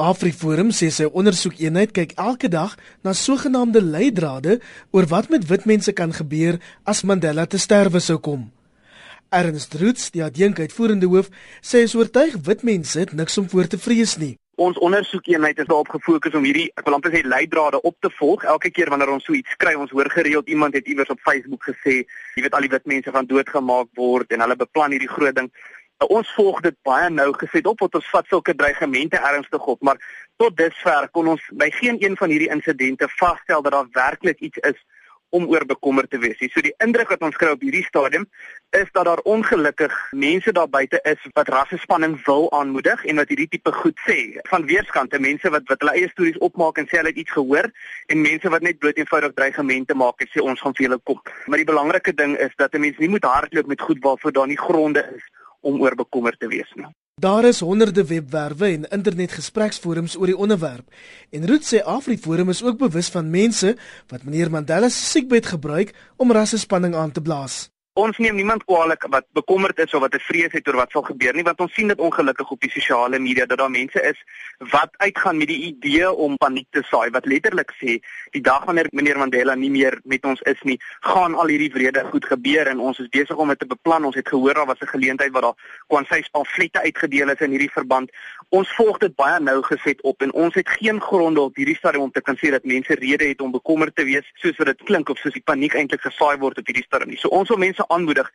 AfriForum sê sy ondersoekeenheid kyk elke dag na sogenaamde leidrade oor wat met wit mense kan gebeur as Mandela te sterwe sou kom. Ernst Roots, die adjunkuitvoerende hoof, sê hy is oortuig wit mense het niks om voor te vrees nie. Ons ondersoekeenheid is daarop gefokus om hierdie ek wil amper sê leidrade op te volg. Elke keer wanneer ons so iets kry, ons hoor gereeld iemand het iewers op Facebook gesê, jy weet al die wit mense gaan doodgemaak word en hulle beplan hierdie groot ding. Ons volg dit baie nou geset op wat ons vat sulke dreigemente ernstig op, maar tot dusver kon ons by geen een van hierdie insidente vasstel dat daar werklik iets is om oor bekommerd te wees. So die indruk wat ons kry op hierdie stadium is dat daar ongelukkig mense daar buite is wat rassespanning wil aanmoedig en wat hierdie tipe goed sê. Van weerskante mense wat wat hulle eie stories opmaak en sê hulle het iets gehoor en mense wat net bloot eenvoudig dreigemente maak en sê ons gaan vir julle kom. Maar die belangrike ding is dat 'n mens nie moet hardloop met goed waarvoor daar nie gronde is om oor bekommerd te wees nie. Daar is honderde webwerwe en internetgespreksforums oor die onderwerp. En Root sê AfriForum is ook bewus van mense wat meneer Mandela se siekbed gebruik om rassespanning aan te blaas. Ons neem niemand kwaliek wat bekommerd is of wat 'n vrees het oor wat sal gebeur nie, want ons sien dit ongelukkig op die sosiale media dat daar mense is wat uitgaan met die idee om paniek te saai wat letterlik sê die dag wanneer meneer Mandela nie meer met ons is nie, gaan al hierdie wrede goed gebeur en ons is besig om dit te beplan. Ons het gehoor daar was 'n geleentheid waar daar kwansy pamflette uitgedeel is in hierdie verband. Ons volg dit baie nou geset op en ons het geen gronde op hierdie stadium om te kan sê dat mense rede het om bekommerd te wees soos wat dit klink of soos die paniek eintlik gesaai word op hierdie stadium nie. So ons wil mense aanmoedig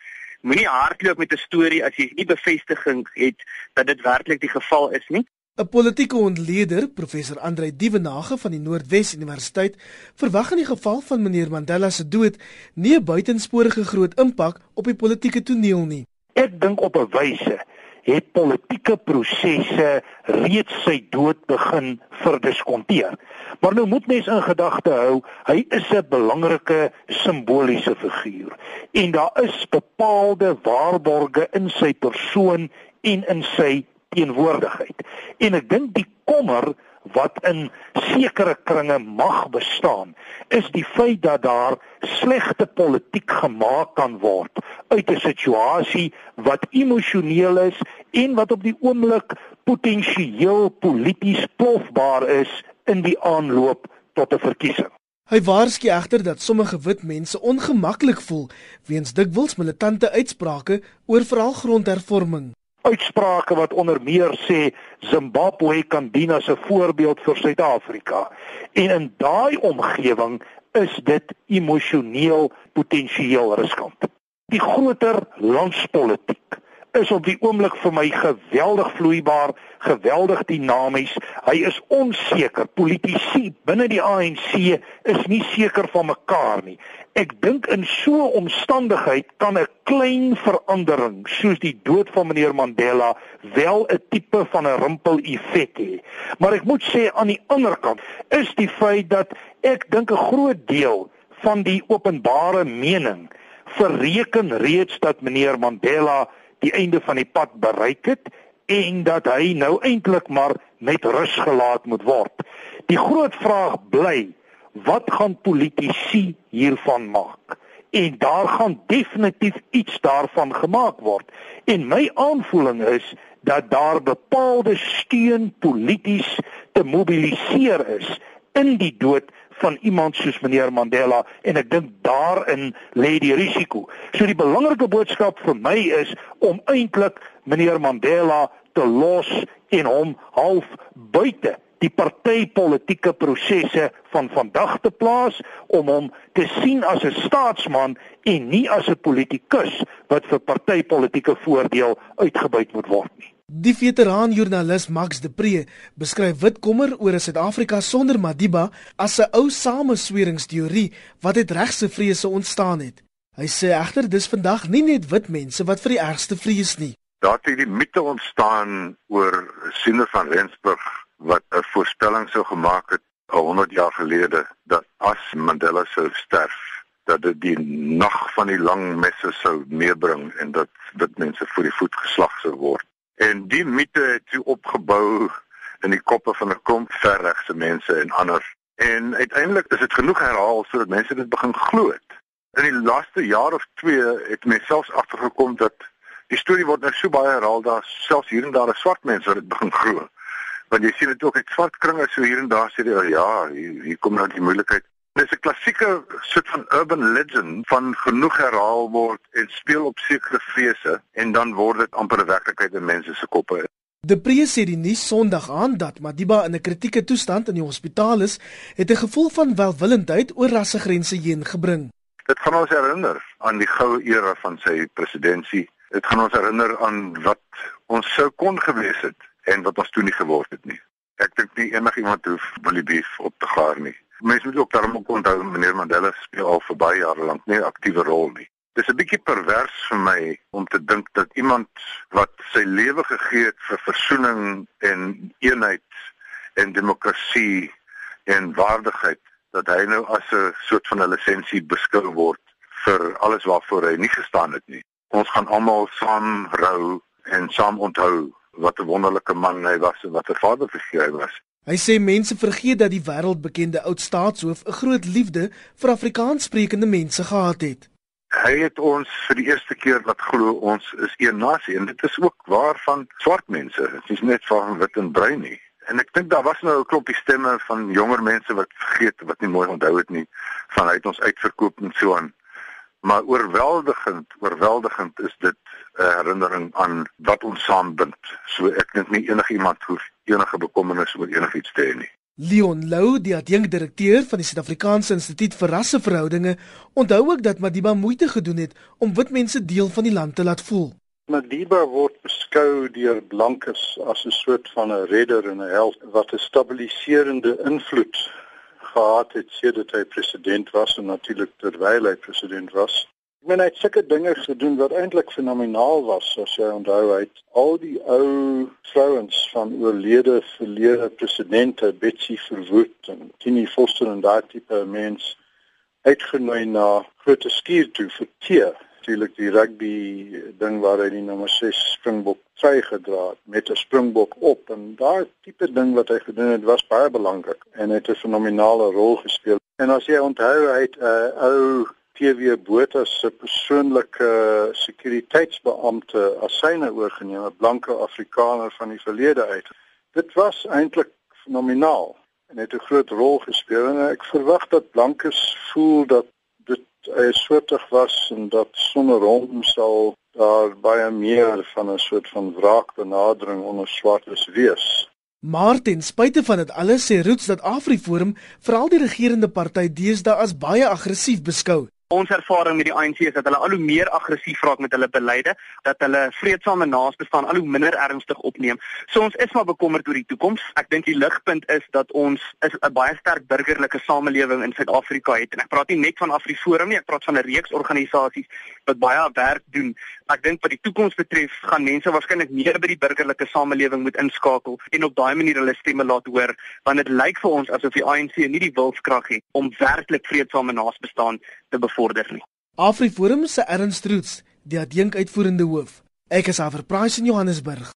moenie hardloop met 'n storie as jy nie bevestiging het dat dit werklik die geval is nie. 'n Politieke ontleder, professor Andrei Dievenage van die Noordwes Universiteit, verwag in die geval van meneer Mandela se dood nie 'n buitensporige groot impak op die politieke toneel nie. Ek dink op 'n wyse het politieke prosesse reeds sy dood begin verdiskonteer. Maar nou moet mens in gedagte hou, hy is 'n belangrike simboliese figuur en daar is bepaalde waarborge in sy persoon en in sy teenwoordigheid. En ek dink die kommer wat in sekere kringe mag bestaan, is die feit dat daar slegte politiek gemaak kan word uit 'n situasie wat emosioneel is en wat op die oomblik potensieel polities plofbaar is in die aanloop tot 'n verkiesing. Hy waarsku egter dat sommige wit mense ongemaklik voel weens dikwels militante uitsprake oor veral grondhervorming uitsprake wat onder meer sê Zimbabwe kan dien as 'n voorbeeld vir Suid-Afrika. En in daai omgewing is dit emosioneel potensieel riskant. Die groter landspolitiek is op die oomblik vir my geweldig vloeibaar, geweldig dinamies. Hy is onseker. Politici binne die ANC is nie seker van mekaar nie. Ek dink in so 'n omstandigheid kan 'n klein verandering soos die dood van meneer Mandela wel 'n tipe van 'n rimpel effek hê. Maar ek moet sê aan die ander kant is die feit dat ek dink 'n groot deel van die openbare mening verreken reeds dat meneer Mandela die einde van die pad bereik het en dat hy nou eintlik maar net rus gelaat moet word. Die groot vraag bly, wat gaan politici hiervan maak? En daar gaan definitief iets daarvan gemaak word. En my aanvoeling is dat daar bepaalde steun polities te mobiliseer is in die dood van iemand soos meneer Mandela en ek dink daarin lê die risiko. So die belangrike boodskap vir my is om eintlik meneer Mandela te los en hom half buite die partytetiese prosesse van vandag te plaas om hom te sien as 'n staatsman en nie as 'n politikus wat vir partytetiese voordeel uitgebuit moet word nie. Die veteraan joernalis Max de Pre beskryf wit kommer oor 'n Suid-Afrika sonder Madiba as 'n ou samesweringsteorie wat uit regse vrese ontstaan het. Hy sê egter dis vandag nie net wit mense wat vir die ergste vrees nie. Daar het die mite ontstaan oor Siener van Rensburg wat 'n voorspelling sou gemaak het 100 jaar gelede dat as Mandela sou sterf dat dit die nag van die lang messe sou meebring en dat wit mense voor die voet geslag sou word. En die mite het toe opgebou in die koppe van 'n klomp verregse mense en ander. En uiteindelik is dit genoeg herhaal sodat mense dit begin glo het. In die laaste jaar of 2 het mense selfs agtergekom dat die storie word nou so baie herhaal dat selfs hier en daar 'n swart mens wat dit begin glo. Want jy sien dit ook uit swart kringe so hier en daar sê jy ja, hier, hier kom nou die moeilikheid. Dit is 'n klassieke soort van urban legend van genoeg herhaal word en speel op sekere vrese en dan word dit amper 'n werklikheid in mense se koppe. De Pre sê die nuus Sondag aan dat Madiba in 'n kritieke toestand in die hospitaal is, het 'n gevoel van welwillendheid oor rassegrense heen gebring. Dit gaan ons herinner aan die goue era van sy presidentskap. Dit gaan ons herinner aan wat ons sou kon gewees het en wat ons toe nie geword het nie. Ek dink nie enigiemand hoef Bolivie op te gaar nie. Mense moet ook daarom ook onthou meneer Mandela speel al vir baie jare lank nie 'n aktiewe rol nie. Dis 'n bietjie pervers vir my om te dink dat iemand wat sy lewe gegee het vir versoening en eenheid en demokrasie en waardigheid dat hy nou as 'n soort van 'n lisensie beskou word vir alles waarvoor hy nie gestaan het nie. Ons gaan almal saam rou en saam onthou wat 'n wonderlike man hy was en wat 'n vaderfiguur hy was. Hy sê mense vergeet dat die wêreldbekende oud staatshoof 'n groot liefde vir Afrikaanssprekende mense gehad het hy het ons vir die eerste keer wat glo ons is een nasie en dit is ook waar van swart mense. Dit is net van wit en bruin nie. En ek dink daar was nou 'n klompie stemme van jonger mense wat vergeet wat nie mooi onthou het nie van hy het ons uitverkoop en so aan. Maar oorweldigend, oorweldigend is dit 'n herinnering aan wat ons saambind. So ek dink nie enigiemand hoef enige bekommernis oor enigiets te hê nie. Leon Lou, die adjunkdirekteur van die Suid-Afrikaanse Instituut vir Rasseverhoudinge, onthou ook dat Madiba moeite gedoen het om wit mense deel van die land te laat voel. Madiba word beskou deur blankes as 'n soort van 'n redder en 'n held wat 'n stabiliserende invloed gehad het sedert hy president was en natuurlik terwyl hy president was. Ek meen hy het sulke dinge gedoen wat eintlik fenomenaal was, as jy onthou hy het al die ou vrouens van oorlede verlede presidente Betsy Verwoerd en Tini Foster en daai tipe mense uitgenooi na groot skuur toe vir tee. Natuurlik die rugby ding waar hy die nommer 6 Springbok try gedra het met 'n Springbok op en daai tipe ding wat hy gedoen het was baie belangrik en het 'n fenominale rol gespeel. En as jy onthou hy het 'n uh, ou PW Botha se persoonlike sekuriteitsbeampte as syne oorgeneem, 'n blanke Afrikaner van die verlede uit. Dit was eintlik fenomenaal en het 'n groot rol gespeel en ek verwag dat blankes voel dat dit 'n soortig was en dat sonder hom sal daar baie meer van 'n soort van wraakbenadering onder swartes wees. Maar ten spyte van dit alles sê Roots dat AfriForum veral die regerende party deesdae as baie aggressief beskou. Ons ervaring met die ANC is dat hulle al hoe meer aggressief raak met hulle beleide, dat hulle vredesame naasbestaan al hoe minder ernstig opneem. So ons is maar bekommerd oor die toekoms. Ek dink die ligpunt is dat ons is 'n baie sterk burgerlike samelewing in Suid-Afrika het en ek praat nie net van AfriForum nie, ek praat van 'n reeks organisasies wat baie werk doen. Ek dink wat die toekoms betref, gaan mense waarskynlik meer by die burgerlike samelewing moet inskakel en op daai manier hulle stemme laat hoor, want dit lyk vir ons asof die ANC nie die wilskrag het om werklik vredesame naasbestaan te bevorder nie. AfriForum se Ernst Roots, die adjunk uitvoerende hoof. Ek is Aver Price in Johannesburg.